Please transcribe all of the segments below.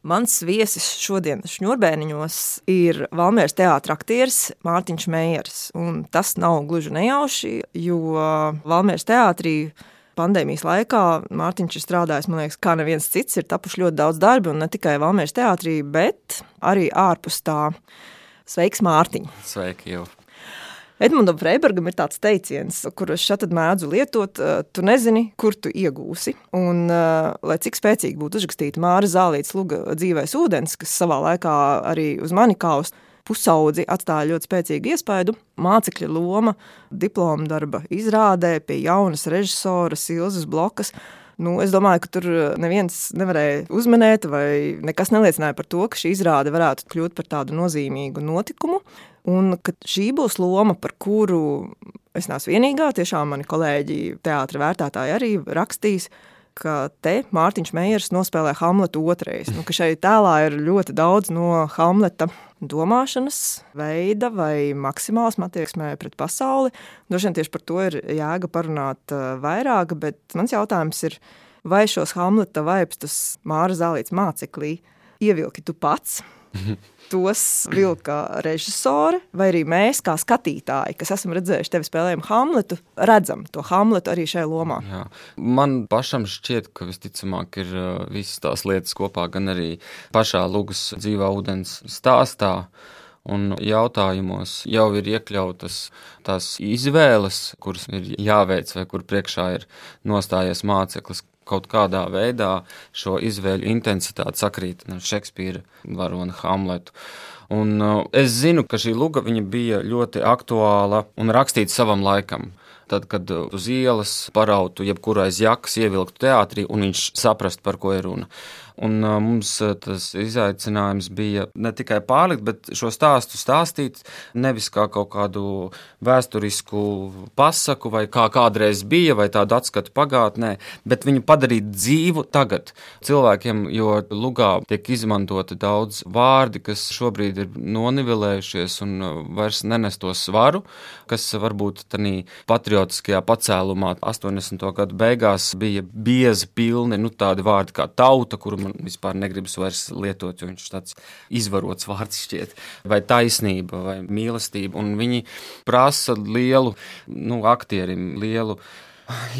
Mans viesis šodien šņurbēniņos ir Valmērs teātra aktieris Mārtiņš Meijers. Un tas nav gluži nejauši, jo Valmērs teātrī pandēmijas laikā Mārtiņš ir strādājis, man liekas, kā neviens cits. Ir tapuši ļoti daudz darbi, un ne tikai Valmērs teātrī, bet arī ārpus tā. Sveiks, Mārtiņ! Sveiki, jau! Edmundam Freibergam ir tāds teiciens, kurus šeit mēdzu lietot, tu nezini, kur tu iegūsi. Un, lai cik spēcīgi būtu uzrakstīta Māra Zālītas luga dzīvēs ūdens, kas savā laikā arī uz mani kaust, pusaudzi atstāja ļoti spēcīgu iespaidu. Mācekļa loma diploma darba izrādē pie jaunas režisoras Ilzas Blokas – Nu, es domāju, ka tur neviens nevarēja uzmanēt, vai nekas neliecināja par to, ka šī izrāde varētu kļūt par tādu nozīmīgu notikumu. Un ka šī būs loma, par kuru es neesmu vienīgā. Tiešām mani kolēģi, teātris vērtētāji arī rakstīs, ka te Mārtiņš Meijers nospēlē Hamletu otrais. Nu, šai tēlā ir ļoti daudz no Hamleta domāšanas veida vai maksimāls attieksmē pret pasauli. Droši vien tieši par to ir jēga parunāt vairāk, bet mans jautājums ir, vai šos Hamleta vaipstus Māra Zālīts māceklī ievilki tu pats? Tos vilka režisori, vai arī mēs, kā skatītāji, kas esam redzējuši tevi spēlējumu Hamletu, redzam to Hamletu arī šajā lomā. Jā. Man pašam šķiet, ka visticamāk ir uh, visas tās lietas kopā, gan arī pašā Lūgas dzīvā ūdens stāstā. Un jautājumos jau ir iekļautas tās izvēles, kuras ir jāveic, vai kur priekšā ir nostājies māceklis, kaut kādā veidā šo izvēļu intensitāti sakrīt ar Šekspīra varoni Hamletu. Un, uh, es zinu, ka šī luga bija ļoti aktuāla un rakstīta savam laikam. Tad, kad uz ielas parautu jebkurā aiz jakas, ievilktu teātrī, un viņš saprastu, par ko ir runa. Un mums tas izaicinājums bija ne tikai pārlikt, bet šo stāstu stāstīt nevis kā kaut kādu vēsturisku pasaku, vai kā kādreiz bija, vai tādu atskatu pagātnē, bet viņu padarīt dzīvu tagad cilvēkiem, jo lugā tiek izmantoti daudz vārdi, kas šobrīd ir nonivelējušies un vairs nenes to svaru, kas varbūt tādā patriotiskajā pacēlumā 80. gadu beigās bija biezi pilni, nu tādi vārdi kā tauta, kuru man vispār negribas vairs lietot, jo viņš tāds izvarots vārds šķiet, vai taisnība, vai mīlestība. Un viņi prasa lielu nu, aktierim, lielu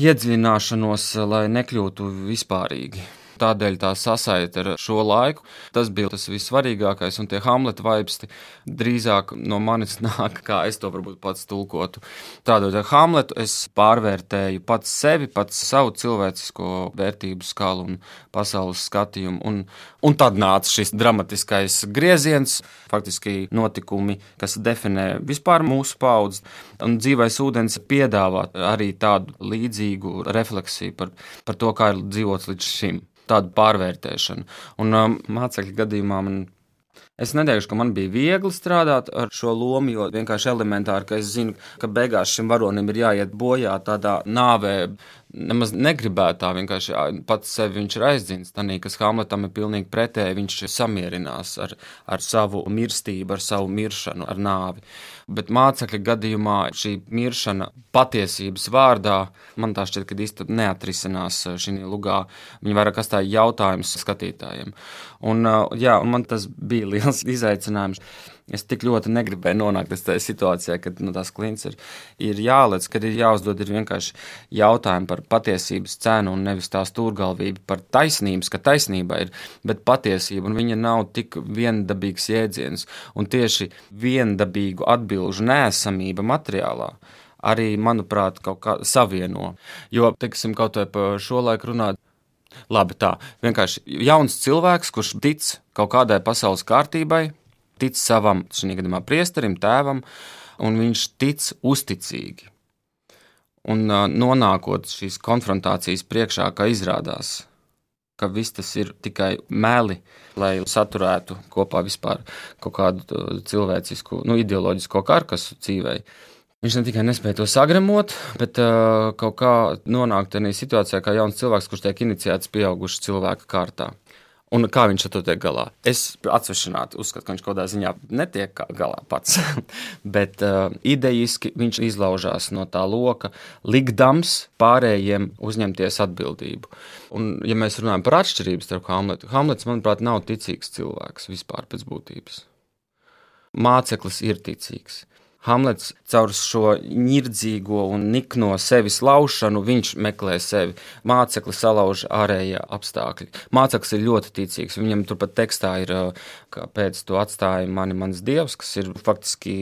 iedziļināšanos, lai nekļūtu vispārīgi. Tādēļ tā sasaite ar šo laiku, tas bija tas vissvarīgākais, un tie Hamleta vaipsti drīzāk no manis nāk, kā es to varbūt pats tulkotu. Tādot ar Hamletu es pārvērtēju pats sevi, pats savu cilvēcisko vērtību skalu un pasaules skatījumu, un, un tad nāca šis dramatiskais grieziens, faktiski notikumi, kas definē vispār mūsu paudzes, un dzīvais ūdens piedāvā arī tādu līdzīgu refleksiju par, par to, kā ir dzīvots līdz šim tādu pārvērtēšanu. Un um, mācekļu gadījumā man. Es neteikšu, ka man bija viegli strādāt ar šo lomu, jo vienkārši elementāri, ka es zinu, ka beigās šim varonim ir jāiet bojā tādā nāvē, nemaz negribētu tā vienkārši pats sevi viņš ir aizdzins. Tanī, kas Hamletam ir pilnīgi pretēji, viņš samierinās ar, ar savu mirstību, ar savu miršanu, ar nāvi. Bet mācekļa gadījumā šī miršana patiesības vārdā man tā šķiet, ka īsti neatrisinās šī lugā. Viņa vairāk kā tā jautājums skatītājiem. Un, jā, un man tas bija liels izaicinājums. Es tik ļoti negribēju nonākt tādā situācijā, kad nu, tās klients ir, ir jālec, kad ir jāuzdod ir vienkārši jautājumi par patiesības cenu un nevis tā stūrgalvība par taisnības, ka taisnība ir, bet patiesība, un viņa nav tik viendabīgs jēdziens, un tieši viendabīgu atbilžu nēsamība materiālā arī, manuprāt, kaut kā savieno. Jo, teiksim, kaut vai par šo laiku runāt, labi tā, vienkārši jauns cilvēks, kurš tic kaut kādai pasaules kārtībai, tic savam, šī gadījumā priesterim, tēvam, un viņš tic uzticīgi. Un nonākot šīs konfrontācijas priekšā, kā izrādās, ka viss tas ir tikai meli, lai saturētu kopā vispār kaut kādu cilvēcisku, nu, ideoloģisko karkasu dzīvei. Viņš ne tikai nespēja to sagremot, bet uh, kaut kā nonākt tādā situācijā, kā jauns cilvēks, kurš tiek iniciēts pieauguša cilvēka kārtā. Un kā viņš ar to tiek galā? Es atsvešināti uzskatu, ka viņš kaut kādā ziņā netiek galā pats. Bet uh, idejiski viņš izlaužās no tā loka, likdams pārējiem uzņemties atbildību. Un, ja mēs runājam par atšķirību starp Hamletu, Hamlets, manuprāt, nav ticīgs cilvēks vispār pēc būtības. Māceklis ir ticīgs. Hamlets caur šo nirdzīgo un nikno sevis laušanu, viņš meklē sevi. Māceklis salauž ārējie apstākļi. Māceklis ir ļoti ticīgs. Viņam turpat tekstā ir, kāpēc tu atstāji mani, mans dievs, kas ir faktiski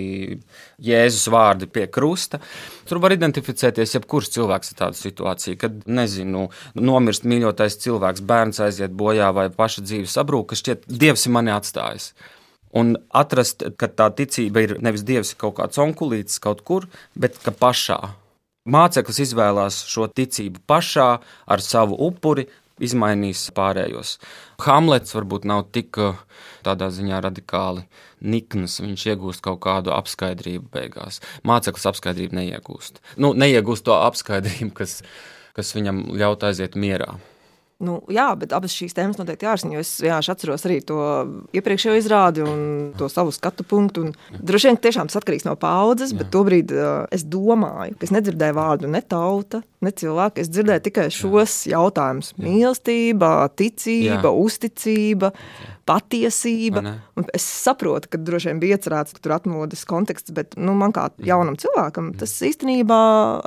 Jēzus vārdi pie krusta. Tur var identificēties jebkurš cilvēks ar tādu situāciju, kad, nezinu, nomirst mīļotais cilvēks, bērns aiziet bojā vai paša dzīve sabrūk, ka šķiet, dievs ir mani atstājis. Un atrast, ka tā ticība ir nevis dievs, kaut kāds onkulītis kaut kur, bet ka pašā. Māceklis izvēlās šo ticību pašā, ar savu upuri, izmainīs pārējos. Hamlets varbūt nav tik uh, tādā ziņā radikāli nikns, viņš iegūst kaut kādu apskaidrību beigās. Māceklis apskaidrību neiegūst. Nu, neiegūst to apskaidrību, kas, kas viņam ļaut aiziet mierā. Nu, jā, bet abas šīs tēmas noteikti jārisina. Es vienkārši atceros arī to iepriekšējo izrādi un to savu skatu punktu. Droši vien tiešām tas atkarīgs no paudzes, bet tobrīd uh, es domāju, ka es nedzirdēju vārdu ne tauta, ne cilvēku. Es dzirdēju tikai šos jautājumus - mīlestība, ticība, jā. uzticība. Jā patiesība. Es saprotu, ka droši vien bija iecerēts tur atmodas konteksts, bet nu, man kā jaunam cilvēkam tas īstenībā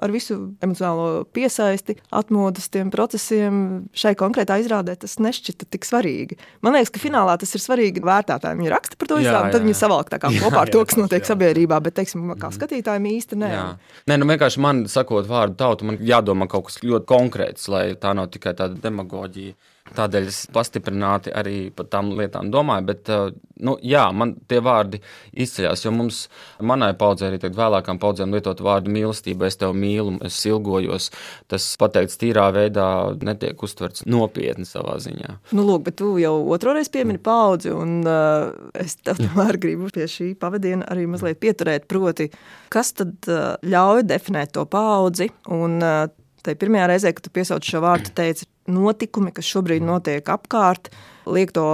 ar visu emocionālo piesaisti, atmodas tiem procesiem šai konkrētā izrādē tas nešķita tik svarīgi. Man liekas, ka finālā tas ir svarīgi vērtētājiem. Viņi raksta par to izrādi, tad viņi savalk tā kā kopā ar to, kas notiek sabiedrībā, bet, teiksim, kā mhm. skatītājiem īsti nē. Jā. Nē, nu vienkārši man sakot vārdu tautu, man jādomā kaut kas ļoti konkrēts, lai tā nav tikai tāda demagoģija. Tādēļ es pastiprināti arī par tām lietām domāju. Bet, eh, nu, jā, man tie vārdi izceļas, jo mums, manai paudzei, arī vēlākām paudzēm lietot vārdu mīlestība, es tevi mīlu, es ilgojos. Tas pateikts tīrā veidā netiek uztverts nopietni savā ziņā. Nu, lūk, bet tu jau otro reizi piemini paudzi, un uh, es tomēr gribu pie šī pavadiena arī mazliet pieturēt. Proti, kas tad uh, ļauj definēt to paudzi? Un, uh, Tai pirmajā reizē, kad tu piesauc šo vārdu, teici, notikumi, kas šobrīd notiek apkārt, liek to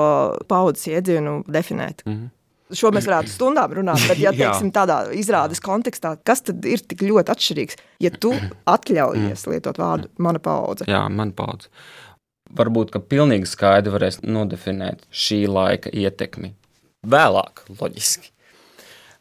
paudzes iedzienu definēt. Mm -hmm. Šo mēs varētu stundām runāt, bet, ja teiksim, tādā izrādes kontekstā, kas tad ir tik ļoti atšķirīgs, ja tu atļaujies lietot vārdu mana paudze? Jā, mana paudze. Varbūt, ka pilnīgi skaidri varēs nodefinēt šī laika ietekmi. Vēlāk, loģiski.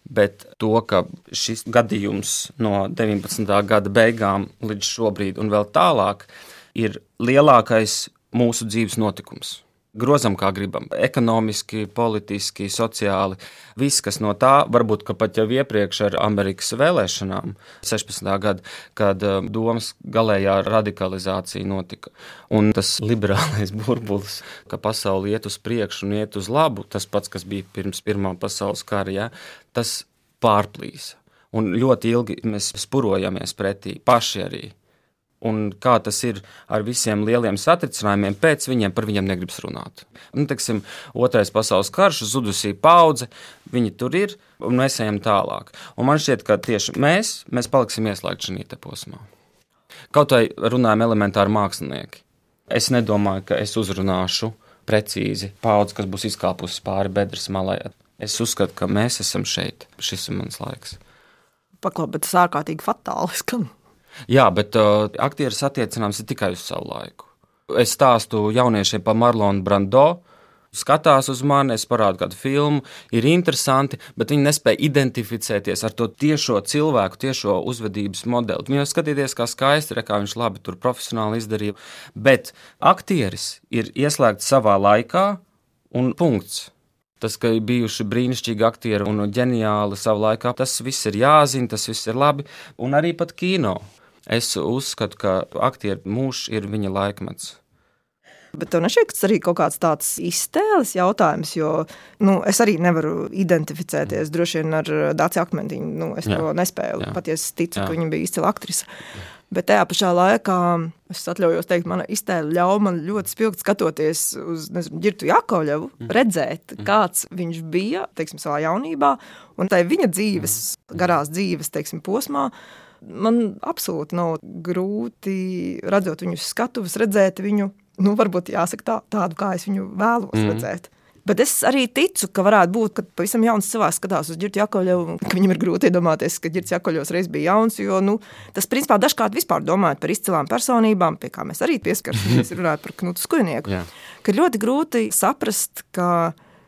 Bet to, ka šis gadījums no 19. gada beigām līdz šobrīd un vēl tālāk ir lielākais mūsu dzīves notikums. Grozam, kā gribam, ekonomiski, politiski, sociāli. Viss, kas no tā, varbūt pat jau iepriekš ar Amerikas vēlēšanām, 16. gada, kad uh, domas galējā radikalizācija notika. Un tas liberālais burbulis, ka pasaule iet uz priekšu un iet uz labu, tas pats, kas bija pirms Pirmā pasaules kara, ja, tas pārplīsa. Un ļoti ilgi mēs spurojamies pretī paši arī un kā tas ir ar visiem lieliem satricinājumiem, pēc viņiem par viņiem negribas runāt. Nu, teksim, otrais pasaules karš, zudusī paudze, viņi tur ir, un mēs ejam tālāk. Un man šķiet, ka tieši mēs, mēs paliksim ieslēgti šajā posmā. Kaut vai runājam elementāri mākslinieki. Es nedomāju, ka es uzrunāšu precīzi paudzi, kas būs izkāpusi pāri bedres malai. Es uzskatu, ka mēs esam šeit. Šis ir mans laiks. Paklaus, bet tas ārkārtīgi fatāli skan. Jā, bet uh, aktieris attiecināms tikai uz savu laiku. Es stāstu jauniešiem par Marlonu Brando. Skatās uz mani, es parādu kādu filmu, ir interesanti, bet viņi nespēja identificēties ar to tiešo cilvēku, tiešo uzvedības modeli. Viņi jau skatīties, kā skaisti, re, kā viņš labi tur profesionāli izdarīja. Bet aktieris ir ieslēgts savā laikā un punkts. Tas, ka ir bijuši brīnišķīgi aktieri un ģeniāli savā laikā, tas viss ir jāzina, tas viss ir labi, un arī pat kino. Es uzskatu, ka aktieru mūžs ir viņa laikmets. Bet tev nešķiet, ka tas arī kaut kāds tāds iztēles jautājums, jo nu, es arī nevaru identificēties droši vien ar Dāci Akmentiņu. Nu, es jā, to nespēju. Jā, Patiesi ticu, jā. ka viņa bija izcila aktrise. Bet tajā pašā laikā es atļaujos teikt, mana iztēle ļauj man ļoti spilgti skatoties uz Girtu Jakovļevu, mm. redzēt, mm. kāds viņš bija teiksim, savā jaunībā un tai viņa dzīves, mm. garās dzīves teiksim, posmā man absolūti nav grūti, redzot viņu skatuves, redzēt viņu nu, varbūt jāsaka tā, tādu, kā es viņu vēlos mm. redzēt. Bet es arī ticu, ka varētu būt, ka pavisam jauns cilvēks skatās uz Girtu Jakovļevu, ka viņam ir grūti iedomāties, ka Girts Jakovļevs reiz bija jauns, jo nu, tas principā dažkārt vispār domājot par izcilām personībām, pie kā mēs arī pieskarsimies, runājot par Knutu Skujnieku, ka ļoti grūti saprast, ka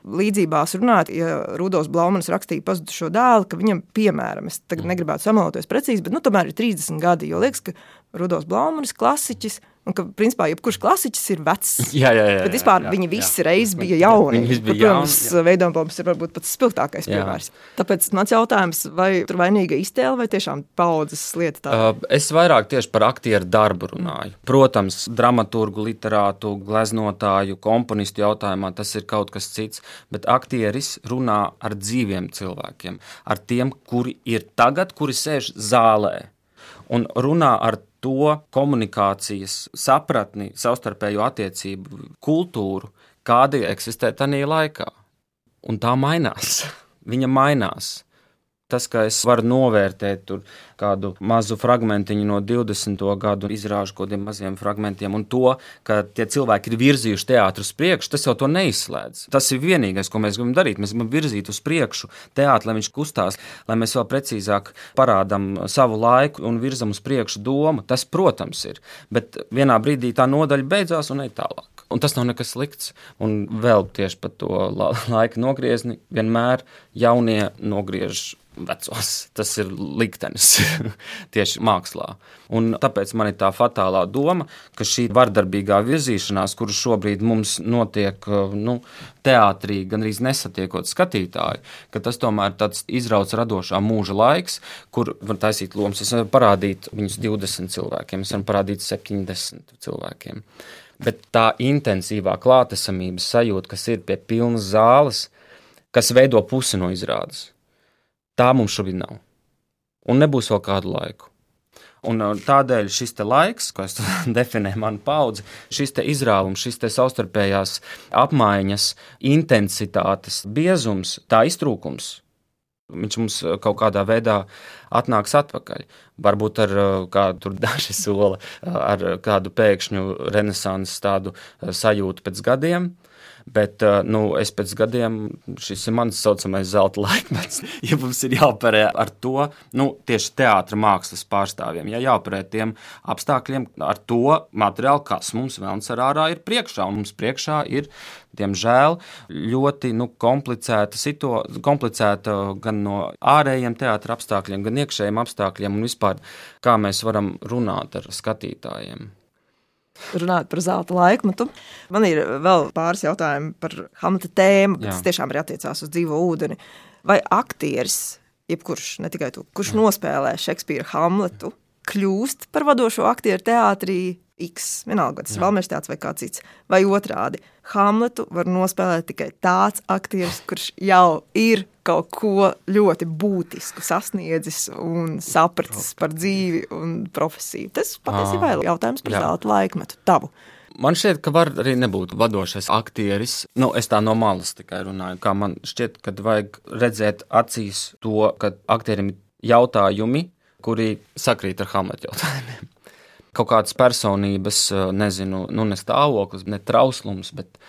līdzībās runāt, ja Rudolfs Blaumanis rakstīja pazudušo dēlu, ka viņam, piemēram, es tagad negribētu samaloties precīzi, bet nu, tomēr ir 30 gadi, jo liekas, ka Rudolfs Blaumanis, klasiķis, Un ka, principā, jebkurš klasiķis ir vecs. Jā, jā, jā. Bet vispār jā, viņi visi jā. reiz bija jauni. Viņi bija Protams, Veidombams ir varbūt pats spilgtākais piemērs. Tāpēc mans jautājums, vai tur vainīga iztēle vai tiešām paudzes lieta? Tā? Uh, es vairāk tieši par aktieru darbu runāju. Mm. Protams, dramaturgu, literātu, gleznotāju, komponistu jautājumā tas ir kaut kas cits, bet aktieris runā ar dzīviem cilvēkiem, ar tiem, kuri ir tagad, kuri sēž zālē un runā ar to komunikācijas sapratni, savstarpējo attiecību kultūru, kāda eksistē tajā laikā. Un tā mainās. Viņa mainās. Tas, ka es varu novērtēt kādu mazu fragment no 20. gadu izrāžu kaut kādiem maziem fragmentiem, un to, ka tie cilvēki ir virzījuši teātru uz priekšu, tas jau to neizslēdz. Tas ir vienīgais, ko mēs gribam darīt. Mēs gribam virzīt uz priekšu teātru, lai viņš kustās, lai mēs vēl precīzāk parādām savu laiku un virzam uz priekšu domu. Tas, protams, ir. Bet vienā brīdī tā nodaļa beidzās un ej tālāk. Un tas nav nekas slikts. Un vēl tieši par to laika nogriezni vienmēr jaunie nogriež vecos. Tas ir liktenis tieši mākslā. Un tāpēc man ir tā fatālā doma, ka šī vardarbīgā virzīšanās, kuru šobrīd mums notiek nu, teātrī, gan arī nesatiekot skatītāju, ka tas tomēr ir tāds izrauts radošā mūža laiks, kur var taisīt lomas. Es varu parādīt viņus 20 cilvēkiem, es varu parādīt 70 cilvēkiem. Bet tā intensīvā klātesamības sajūta, kas ir pie pilnas zāles, kas veido pusi no izrādes Tā mums šobrīd nav. Un nebūs vēl kādu laiku. Un uh, tādēļ šis laiks, ko es definēju, manu paudzi, šis izrāvums, šis savstarpējās apmaiņas, intensitātes, biezums, tā iztrūkums, viņš mums uh, kaut kādā veidā atnāks atpakaļ. Varbūt ar uh, kādu dažu soli, ar kādu pēkšņu renesansu, tādu sajūtu pēc gadiem. Bet uh, nu, es pēc gadiem, šis ir mans saucamais zelta laikmets, ja mums ir jāoperē ar to nu, tieši teātris mākslas pārstāvjiem, ja jāoperē tiem apstākļiem, ar to materiālu, kas mums vēlams ar ārā ir priekšā. Un mums priekšā ir, diemžēl, ļoti nu, komplicēta situācija, komplicēta gan no ārējiem teātris apstākļiem, gan iekšējiem apstākļiem un vispār kā mēs varam runāt ar skatītājiem runāt par zelta laikmetu. Man ir vēl pāris jautājumi par Hamleta tēmu, kas tiešām ir attiecās uz dzīvo ūdeni. Vai aktieris, jebkurš, ne tikai tu, kurš Jā. nospēlē Šekspīra Hamletu, kļūst par vadošo aktieru teātrī X, vienalga, tas ir Valmērs teātris vai kāds cits, vai otrādi. Hamletu var nospēlēt tikai tāds aktieris, kurš jau ir kaut ko ļoti būtisku sasniedzis un sapratis par dzīvi un profesiju. Tas patiesībā ir jautājums par zelta laikmetu tavu. Man šķiet, ka var arī nebūt vadošais aktieris. Nu, es tā no malas tikai runāju. Kā man šķiet, ka vajag redzēt acīs to, ka aktierim ir jautājumi, kuri sakrīt ar Hamleta jautājumiem kaut kādas personības, eh, nezinu, nu, ne stāvoklis, ne trauslums, bet,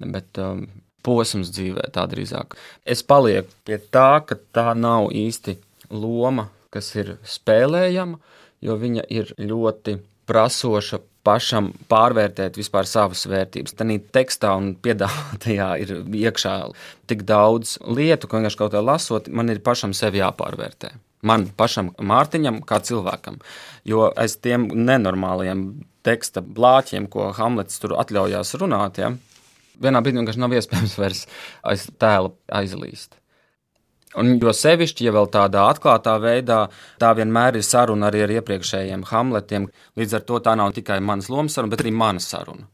bet um, posms dzīvē tā drīzāk. Es palieku pie tā, ka tā nav īsti loma, kas ir spēlējama, jo viņa ir ļoti prasoša pašam pārvērtēt vispār savas vērtības. Tanī tekstā un piedāvātajā ir iekšā tik daudz lietu, ka vienkārši kaut kā lasot, man ir pašam sevi jāpārvērtē man pašam, Mārtiņam, kā cilvēkam. Jo aiz tiem nenormāliem teksta blāķiem, ko Hamlets tur atļaujās runāt, ja, vienā brīdī vienkārši nav iespējams vairs aiz tēla aizlīst. Un jo sevišķi, ja vēl tādā atklātā veidā, tā vienmēr ir saruna arī ar iepriekšējiem Hamletiem. Līdz ar to tā nav tikai manas lomas saruna, bet arī mana saruna.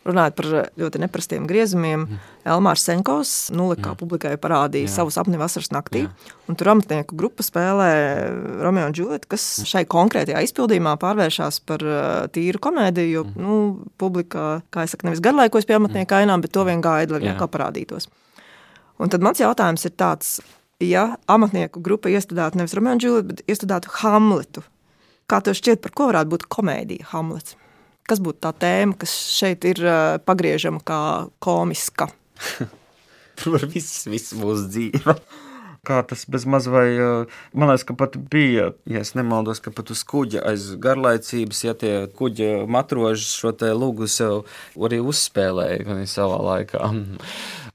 Runājot par ļoti neprastiem griezumiem, mm. Elmārs Senkovs Nulikā publikai parādīja Jā. savu sapni vasaras naktī. Tur amatnieku grupa spēlē Romeo un Džulietu, kas šai konkrētajā izpildījumā pārvēršas par uh, tīru komēdiju. Jo mm. nu, publika, kā jau teicu, nevis garlaikos pie amatnieku ainām, bet to vien gaida, lai kā parādītos. Un tad mans jautājums ir tāds, ja amatnieku grupa iestudētu nevis Romeo un Džulietu, bet iestudētu Hamletu, kā tev šķiet, par ko varētu būt komēdija Hamlets? Kas būtu tā tēma, kas šeit ir uh, pagriežama kā komiska? Tur viss, viss mūsu dzīve. Kā tas bez maz vai, man liekas, ka pat bija, ja es nemaldos, ka pat uz kuģa aiz garlaicības, ja tie kuģa matroži šo te lūgu sev arī uzspēlēja savā laikā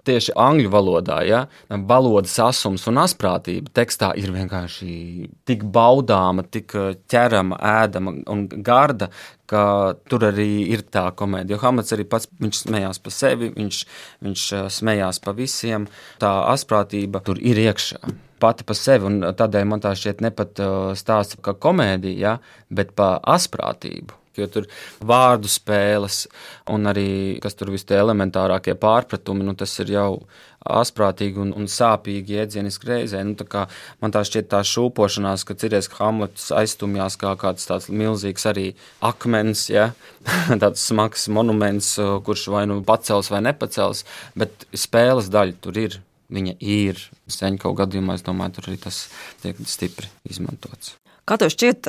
tieši angļu valodā, ja valodas asums un asprātība tekstā ir vienkārši tik baudāma, tik eh, ķerama, ēdama un garda, ka tur arī ir tā komēdija. Jo Hamlets arī pats smējās par sevi, viņš, viņš eh, smējās par visiem. Tā asprātība tur ir iekšā. Pati par sevi, un tādēļ man tā šķiet ne pat eh, stāsts kā komēdija, ja, bet par asprātību jo tur vārdu spēles un arī, kas tur viss tie elementārākie pārpratumi, nu, tas ir jau asprātīgi un, un sāpīgi iedzieniski reizē. Nu, tā man tā šķiet tā šūpošanās, ka cities Hamlets aizstumjās kā kāds tāds milzīgs arī akmens, ja? tāds smags monuments, kurš vai nu pacels vai nepacels, bet spēles daļa tur ir. Viņa ir. Seņķa gadījumā, es domāju, tur arī tas tiek stipri izmantots. Kā tev šķiet,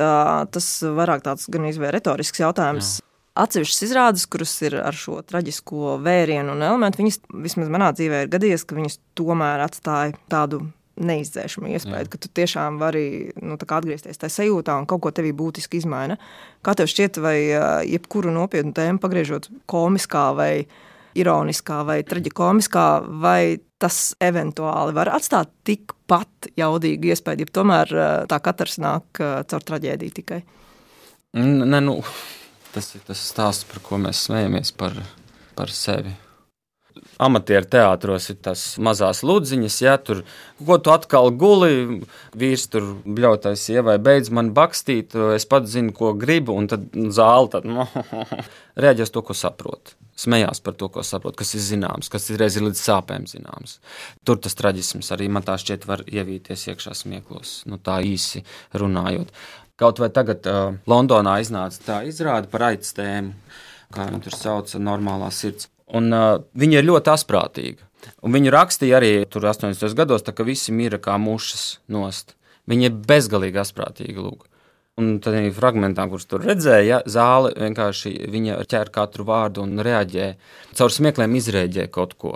tas vairāk tāds gan izvēle retorisks jautājums. Jā. Atsevišķas izrādes, kuras ir ar šo traģisko vērienu un elementu, viņas vismaz manā dzīvē ir gadījies, ka viņas tomēr atstāja tādu neizdzēšamu iespēju, Jā. ka tu tiešām vari nu, atgriezties tajā sajūtā un kaut ko tevī būtiski izmaina. Kā tev šķiet, vai jebkuru nopietnu tēmu pagriežot komiskā vai ironiskā vai traģikomiskā, vai tas eventuāli var atstāt tikpat jaudīgu iespēju, ja tomēr eh, tā katrs nāk eh, caur traģēdiju tikai. Ne, nu, tas ir tas stāsts, par ko mēs smejamies par, par sevi. Amatieru teātros ir tas mazās ludziņas, ja tur ko tu atkal guli, vīrs tur bļautais sievai, beidz man bakstīt, es pats zinu, ko gribu, un tad zāle tad, no, reaģēs to, ko saprot smējās par to, ko saprot, kas ir zināms, kas ir reizē līdz sāpēm zināms. Tur tas traģisms arī man tā šķiet var ievīties iekšā smieklos, nu tā īsi runājot. Kaut vai tagad uh, Londonā iznāca tā izrāde par tēmu, kā viņi tur sauc, normālā sirds. Un uh, viņa ir ļoti asprātīga. Un viņu rakstīja arī tur 80. gados, tā, ka visi mira kā mušas nost. Viņa ir bezgalīgi asprātīga. Lūk. Un tad arī fragmentā, kurus tur redzēja, ja, zāle vienkārši viņa ķer katru vārdu un reaģē. Caur smiekliem izrēģē kaut ko.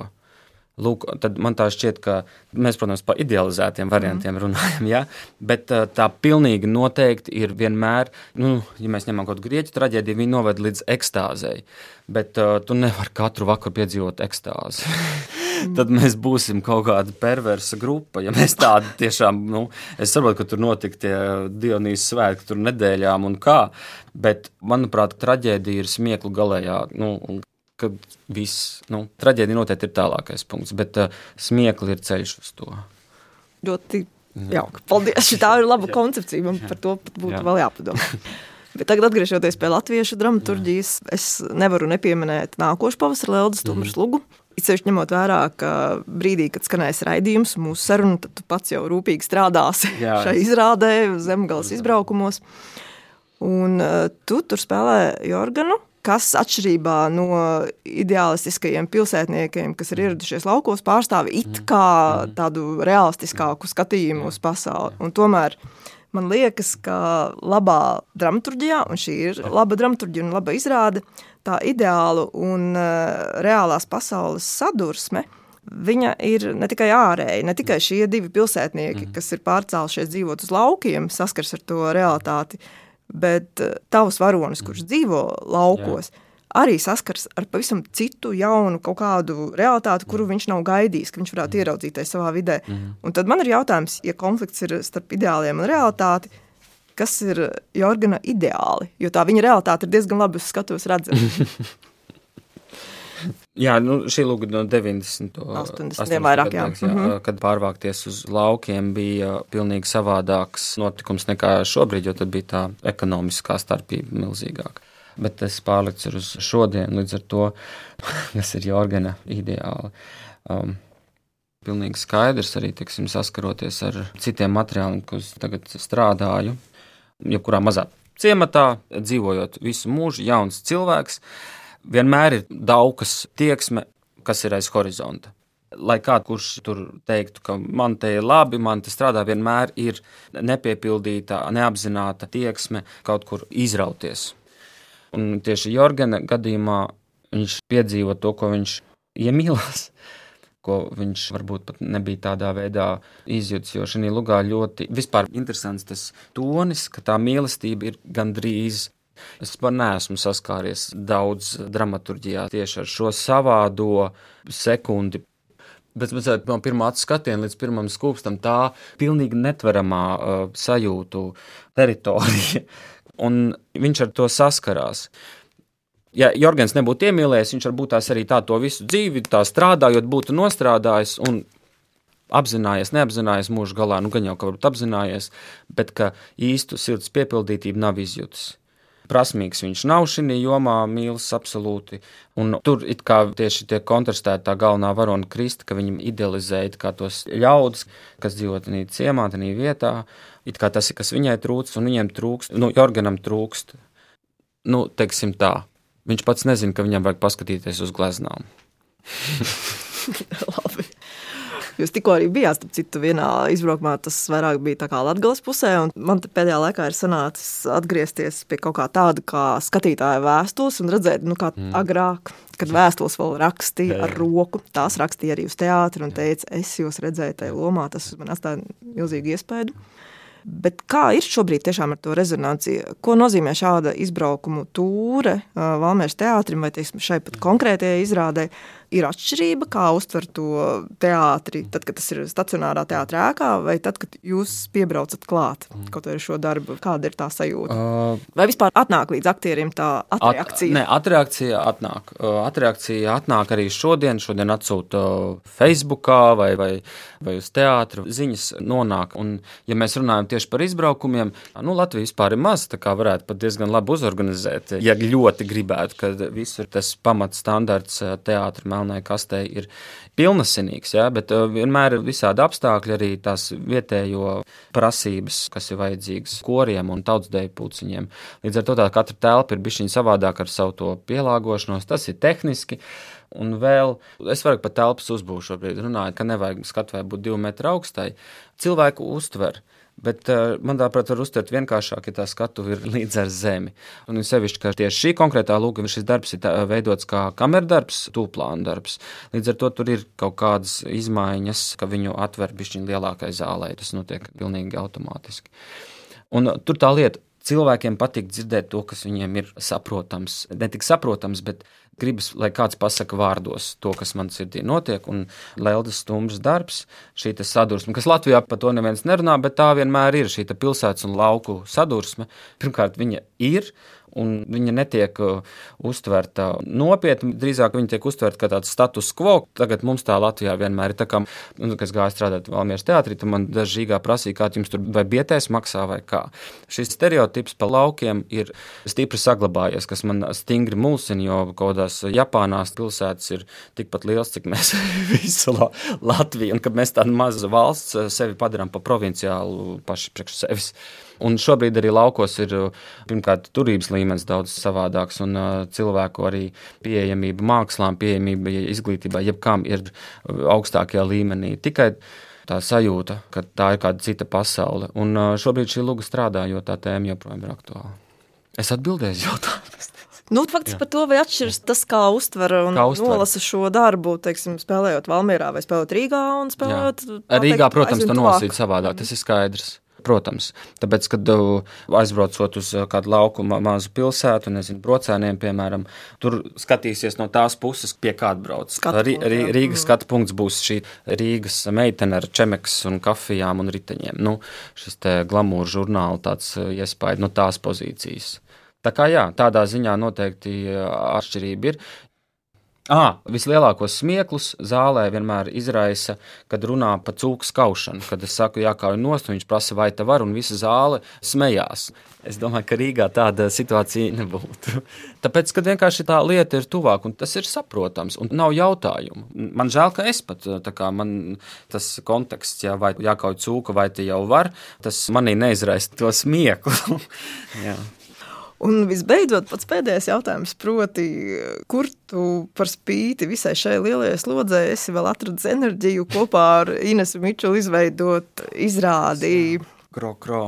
Lūk, tad man tā šķiet, ka mēs, protams, par idealizētiem variantiem mm. runājam, ja? bet tā pilnīgi noteikti ir vienmēr, nu, ja mēs ņemam kaut kādu grieķu traģēdiju, viņi noved līdz ekstāzei. Bet uh, tu nevari katru vakaru piedzīvot ekstāzi. tad mēs būsim kaut kāda perversa grupa. Ja mēs tādi tiešām, nu, es saprotu, ka tur notika tie Dionīs svētki, tur nedēļām un kā, bet, manuprāt, traģēdija ir smieklu galējā. Nu, kad viss, nu, traģēdija noteikti ir tālākais punkts, bet uh, smiekli ir ceļš uz to. Ļoti jauki. Paldies. Tā ir laba koncepcija. Man par to būtu Jā. vēl jāpadomā. Bet tagad, atgriežoties pie latviešu dramaturgijas, es nevaru nepieminēt nākošu pavasara Leldas Tumras mm. lugu. Sevišķi ņemot vērā, ka brīdī, kad skanēs raidījums, mūsu saruna, tad tu pats jau rūpīgi strādāsi Jā, šai izrādē, zemgales izbraukumos. Un uh, tu tur spēlē Jorganu, kas atšķirībā no ideālistiskajiem pilsētniekiem, kas ir ieradušies laukos, pārstāv it mm. kā mm. tādu realistiskāku skatījumu uz pasauli. Un tomēr man liekas, ka labā dramaturgijā, un šī ir laba dramaturgija un laba izrāde, tā ideāla un uh, reālās pasaules sadursme. Viņa ir ne tikai ārēja, ne tikai šie divi pilsētnieki, mm. kas ir pārcēlušies dzīvot uz laukiem, saskars ar to realitāti, bet uh, tavs varonis, kurš dzīvo laukos, Jā. arī saskars ar pavisam citu, jaunu kaut kādu realitāti, kuru viņš nav gaidījis, ka viņš varētu mm. ieraudzīt tajā savā vidē. Mm. Un tad man ir jautājums, ja konflikts ir starp ideāliem un realitāti, kas ir Jorgana ideāli, jo tā viņa realitāte ir diezgan labi uz skatuves redzama. Jā, nu, šī lūga no 90. 80. 80. vairāk, jā. jā, mm -hmm. kad pārvākties uz laukiem bija pilnīgi savādāks notikums nekā šobrīd, jo tad bija tā ekonomiskā starpība milzīgāka. Bet es pārlicu uz šodien, līdz ar to, kas ir Jorgana ideāli. Um, Pilnīgi skaidrs arī, teiksim, saskaroties ar citiem materiāliem, kurus tagad strādāju, jebkurā mazā ciematā, dzīvojot visu mūžu, jauns cilvēks, vienmēr ir daudzas tieksme, kas ir aiz horizonta. Lai kā kurš tur teiktu, ka man te ir labi, man te strādā, vienmēr ir nepiepildīta, neapzināta tieksme kaut kur izrauties. Un tieši Jorgena gadījumā viņš piedzīvo to, ko viņš iemīlās. Ko viņš varbūt pat nebija tādā veidā izjūtis. Jo šajā lugā ļoti interesants tas tonis, ka tā mīlestība ir gandrīz Es pat neesmu saskāries daudz dramaturgijā tieši ar šo savādo sekundi. Bet bet no pirmā skatiena līdz pirmam skūpstam tā pilnīgi netveramā uh, sajūtu teritorija, un viņš ar to saskarās. Ja Jorgens nebūtu iemīlējies, viņš varbūt tās arī tā to visu dzīvi, tā strādājot, būtu nostrādājis un apzinājies, neapzinājies mūža galā, nu gan jau ka varbūt apzinājies, bet ka īstu sirds piepildītību nav izjutis prasmīgs viņš nav šī jomā, mīlis absolūti. Un tur it kā tieši tiek kontrastēta tā galvenā varona Krista, ka viņam idealizēja tos ļaudis, kas dzīvo tajā ciemā, tajā vietā. It kā tas ir, kas viņai trūkst, un viņiem trūkst, nu, Jorganam trūkst. Nu, teiksim tā. Viņš pats nezina, ka viņam vajag paskatīties uz gleznām. Jūs tikko arī bijāt, starp citu, vienā izbraukumā, tas vairāk bija tā kā Latvijas pusē, un man pēdējā laikā ir sanācis atgriezties pie kaut kā tāda kā skatītāja vēstules un redzēt, nu, kā mm. agrāk. Kad vēstules vēl rakstīja ar roku, tās rakstīja arī uz teātri un teica, es jūs redzēju tajā lomā. Tas man atstāja milzīgu iespēju. Bet kā ir šobrīd ar to rezonanci? Ko nozīmē šāda izbraukuma tūre Valmēras teātrim vai teiksim, šai pat konkrētajai izrādē? Ir atšķirība, kā uztver to teātri, tad, kad tas ir stacionārā teātrī ēkā, vai tad, kad jūs piebraucat klāt mm. kaut vai šo darbu, kāda ir tā sajūta? Uh, vai vispār atnāk līdz aktieriem tā atreakcija? At, nē, atreakcija atnāk. Uh, atreakcija atnāk arī šodien, šodien atsūta Facebookā vai, vai, vai uz teātru ziņas nonāk. Un, ja mēs runājam tieši par izbraukumiem, nu, Latvija vispār ir maz, tā kā varētu pat diezgan labi uzorganizēt, ja ļoti gribētu, kad visur tas pamatstandards teātrim melnai kastei ir pilnasinīgs, ja, bet uh, vienmēr ir visādi apstākļi, arī tās vietējo prasības, kas ir vajadzīgas koriem un tautsdeju puciņiem. Līdz ar to katra telpa ir bišķiņa savādāk ar savu to pielāgošanos, tas ir tehniski. Un vēl es varu par telpas uzbūvi šobrīd runāt, ka nevajag skatuvē būt divu metru augstai. Cilvēku uztver. Uh, man tāpat var uztvert vienkāršāk, ja tā skatu ir līdz ar zemi. Un sevišķi, ka tieši šī konkrētā lūga, šis darbs ir tā, veidots kā kamerdarbs, tūplāna darbs. Līdz ar to tur ir kaut kādas izmaiņas, ka viņu atver bišķiņ lielākai zālē. Tas notiek pilnīgi automātiski. Un uh, tur tā lieta, cilvēkiem patīk dzirdēt to, kas viņiem ir saprotams. Ne tik saprotams, bet gribas, lai kāds pasaka vārdos to, kas man sirdī notiek. Un Leldas stumbrs darbs, šī sadursme, kas Latvijā par to neviens nerunā, bet tā vienmēr ir šī pilsētas un lauku sadursme. Pirmkārt, viņa ir un viņa netiek uh, uztverta nopietni. Drīzāk viņa tiek uztverta kā tāds status quo. Tagad mums tā Latvijā vienmēr ir tā, kā, nu, kas gāja strādāt Valmieras teātrī, tad man dažīgā prasīja, kā jums tur vai bietēs maksā vai kā. Šis stereotips pa laukiem ir stipri saglabājies, kas man stingri mulsina, jo kaut kādās Japānās pilsētas ir tikpat liels, cik mēs visu la Latviju, un kad mēs tādu mazu valsts sevi padarām pa provinciālu paši priekš sevis. Un šobrīd arī laukos ir pirmkārt turības līmenis daudz savādāks, un uh, cilvēku arī pieejamība mākslām, pieejamība izglītībai, jebkam ir augstākajā līmenī. Tikai tā sajūta, ka tā ir kāda cita pasaule. Un uh, šobrīd šī luga strādā, jo tā tēma joprojām ir aktuāla. Es atbildēju uz jautājumu. Nu, faktiski par to, vai atšķiras tas, kā uztver un kā uztver. nolasa šo darbu, teiksim, spēlējot Valmierā vai spēlējot Rīgā spēlējot. Rīgā, protams, to nolasīt savādāk, tas ir skaidrs. Protams, tāpēc, kad uh, aizbraucot uz uh, kādu lauku mazu pilsētu, nezinu, brocēniem, piemēram, tur skatīsies no tās puses, pie kāda brauc. Rī, Rī, Rīgas skatu punkts būs šī Rīgas meitene ar čemeks un kafijām un riteņiem. Nu, šis te glamūra žurnāla tāds uh, iespēja no tās pozīcijas. Tā kā jā, tādā ziņā noteikti atšķirība ir. Ah, vislielākos smieklus zālē vienmēr izraisa, kad runā par cūku skaušanu. Kad es saku, jākauj nost, viņš prasa, vai tā var, un visa zāle smējās. Es domāju, ka Rīgā tāda situācija nebūtu. Tāpēc, kad vienkārši tā lieta ir tuvāk, un tas ir saprotams, un nav jautājumu. Man žēl, ka es pat kā man tas konteksts, jā, vai jākauj cūka, vai te jau var, tas manī neizraisa to smieklu. Un visbeidzot, pats pēdējais jautājums, proti, kur tu par spīti visai šai lielajai slodzē esi vēl atradis enerģiju kopā ar Inesu Mičelu izveidot izrādi Kro, kro.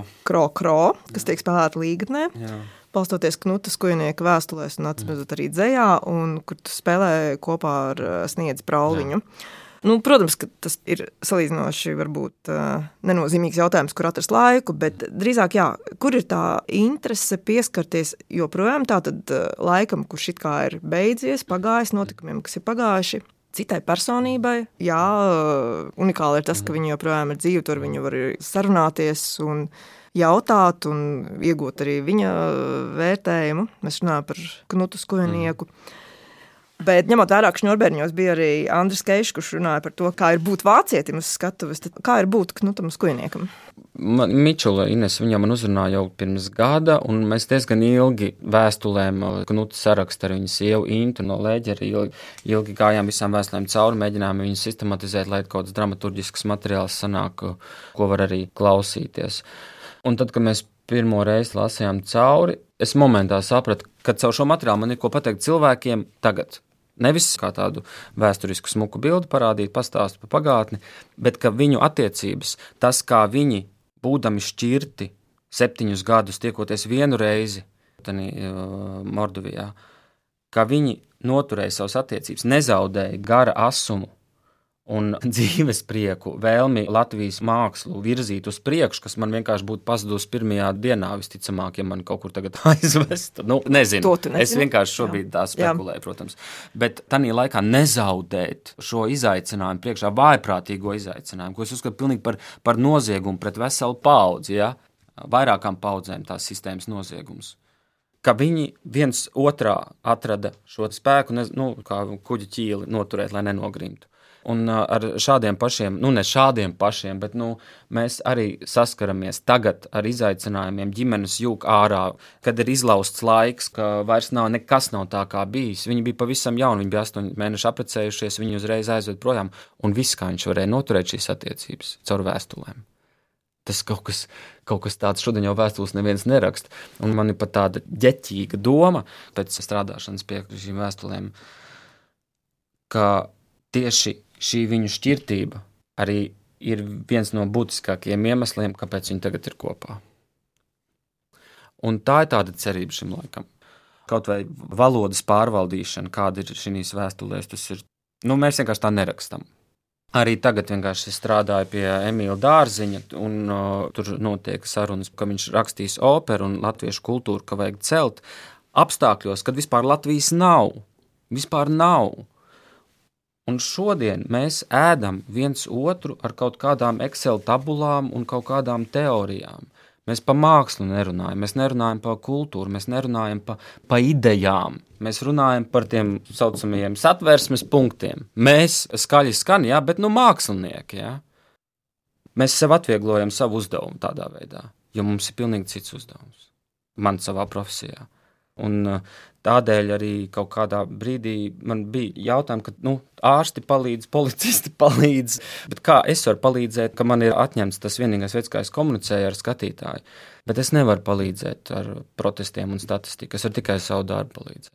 Kro, kas tiek spēlēta līgatnē. Jā. balstoties Knutas kujnieka vēstulēs un atsimot arī dzējā, un kur tu spēlē kopā ar sniedzi Prauliņu. Jā. Nu, protams, ka tas ir salīdzinoši varbūt, uh, nenozīmīgs jautājums, kur atrast laiku, bet drīzāk, jā, kur ir tā interese pieskarties joprojām tādam uh, laikam, kurš it kā ir beidzies, pagājis, notikumiem, kas ir pagājuši. Citai personībai, jā, unikāli ir tas, ka viņi joprojām ir dzīvi, tur viņi var sarunāties un jautāt un iegūt arī viņa vērtējumu. Mēs runājam par Knutu Skujenieku. Mm. Bet ņemot vērā, ka Šņurbērņos bija arī Andris Keišs, kurš runāja par to, kā ir būt vācietim uz skatuves, tad kā ir būt Knutam Skujniekam? Mičula Ines viņa man uzrunāja jau pirms gada, un mēs diezgan ilgi vēstulēm Knuta sarakstu ar viņas sievu Intu no Lēģera ilgi, ilgi gājām visām vēstulēm cauri, mēģinājām viņus sistematizēt, lai kaut kāds dramaturgisks materiāls sanāk, ko var arī klausīties. Un tad, kad mēs pirmo reizi lasījām cauri, es momentā sapratu, ka caur šo materiālu man ir ko pateikt cilvēkiem tagad. Nevis kā tādu vēsturisku smuku bildi parādīt, pastāstīt par pagātni, bet ka viņu attiecības, tas, kā viņi, būdami šķirti, septiņus gadus tiekoties vienu reizi tenī, uh, Mordovijā, ka viņi noturēja savas attiecības, nezaudēja gara asumu un dzīves prieku, vēlmi Latvijas mākslu virzīt uz priekšu, kas man vienkārši būtu pazudusi pirmajā dienā, visticamāk, ja man kaut kur tagad aizvest. Nu, nezinu. Es vienkārši šobrīd tā spekulēju, Jā. protams. Bet tajā laikā nezaudēt šo izaicinājumu, priekšā vājprātīgo izaicinājumu, ko es uzskatu pilnīgi par, par noziegumu pret veselu paudzi, ja? vairākām paudzēm tās sistēmas noziegums ka viņi viens otrā atrada šo spēku, nu, kā kuģi ķīli noturēt, lai nenogrimtu. Un ar šādiem pašiem, nu ne šādiem pašiem, bet nu, mēs arī saskaramies tagad ar izaicinājumiem. Ģimenes jūg ārā, kad ir izlausts laiks, ka vairs nav nekas nav tā kā bijis. Viņi bija pavisam jauni, viņi bija astoņi mēneši apprecējušies, viņi uzreiz aizved projām, un viss, kā viņš varēja noturēt šīs attiecības caur vēstulēm. Tas kaut kas, kaut kas tāds šodien jau vēstules neviens neraksta. Un man ir pat tāda ģeķīga doma pēc strādāšanas pie šīm vēstulēm, ka tieši šī viņu šķirtība arī ir viens no būtiskākajiem iemesliem, kāpēc viņi tagad ir kopā. Un tā ir tāda cerība šim laikam. Kaut vai valodas pārvaldīšana, kāda ir šīs vēstulēs, tas ir. Nu, mēs vienkārši tā nerakstām. Arī tagad vienkārši strādāju pie Emīļa Dārziņa, un uh, tur notiek sarunas, ka viņš rakstīs operu un latviešu kultūru, ka vajag celt apstākļos, kad vispār Latvijas nav. Vispār nav. Un šodien mēs ēdam viens otru ar kaut kādām Excel tabulām un kaut kādām teorijām. Mēs par mākslu nerunājam, mēs nerunājam par kultūru, mēs nerunājam par pa idejām. Mēs runājam par tiem tā saucamajiem satversmes punktiem. Mēs skaļi skan, jā, bet nu mākslinieki. Jā. Mēs sev atvieglojam savu uzdevumu tādā veidā, jo mums ir pilnīgi cits uzdevums. Man savā profesijā. Un uh, tādēļ arī kaut kādā brīdī man bija jautājums, ka nu, ārsti palīdz, policisti palīdz. Bet kā es varu palīdzēt, ka man ir atņemts tas vienīgais veids, kā es komunicēju ar skatītāju? Bet es nevaru palīdzēt ar protestiem un statistiku. Es varu tikai savu darbu palīdzēt.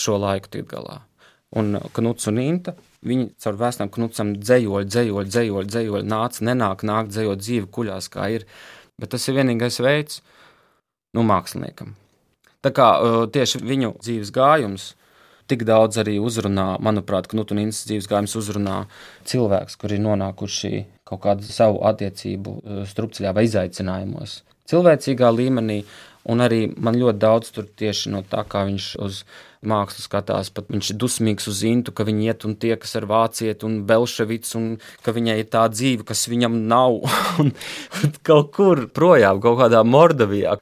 Šo laiku tikt galā. Un Knuts un Inta, viņi caur vēstām Knutsam dzējoļi, dzējoļi, dzējoļi, dzējoļi, nāca, nenāk, nāk, dzējot dzīvi kuļās, kā ir. Bet tas ir vienīgais veids, nu, māksliniekam. Tā kā tieši viņu dzīves gājums tik daudz arī uzrunā, manuprāt, Knutunīnas dzīves gājums uzrunā cilvēks, kuri ir nonākuši kaut kādu savu attiecību strupceļā vai izaicinājumos. Cilvēcīgā līmenī, un arī man ļoti daudz tur tieši no tā, kā viņš uz mākslu skatās, pat viņš ir dusmīgs uz Intu, ka viņi iet un tiekas ar vācieti un belševicu, un ka viņai ir tā dzīve, kas viņam nav, un kaut kur projām, kaut kādā Mordovijā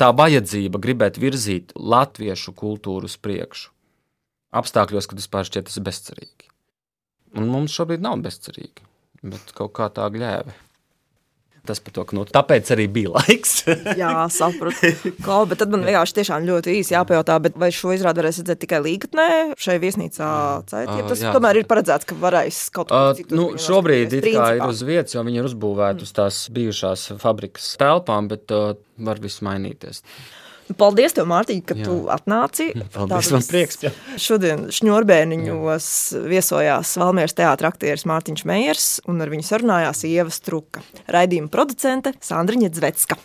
tā vajadzība gribēt virzīt latviešu kultūru uz priekšu. Apstākļos, kad vispār šķiet tas bezcerīgi. Un mums šobrīd nav bezcerīgi, bet kaut kā tā gļēve. Tas par to, ka nu, tāpēc arī bija laiks. Jā, sapratu. Klau, bet tad man vienkārši tiešām ļoti īsi jāpajautā, vai šo izrādi varēs redzēt tikai līgatnē, šai viesnīcā cētī. Uh, tas jā. tomēr ir paredzēts, ka varēs kaut ko uh, citu. Nu, šobrīd it kā ir uz vietas, jo viņi ir uzbūvēti mm. uz tās bijušās fabrikas telpām, bet uh, var viss mainīties. Paldies, tev, Mārtiņ, ka jā. tu atnāci. Paldies, Tātad man prieks. Jā. Šodien šņurbēniņos viesojās Valmieras teātra aktieris Mārtiņš Meijers un ar viņu sarunājās Ieva Struka. Raidījuma producente Sandriņa Dzvetska.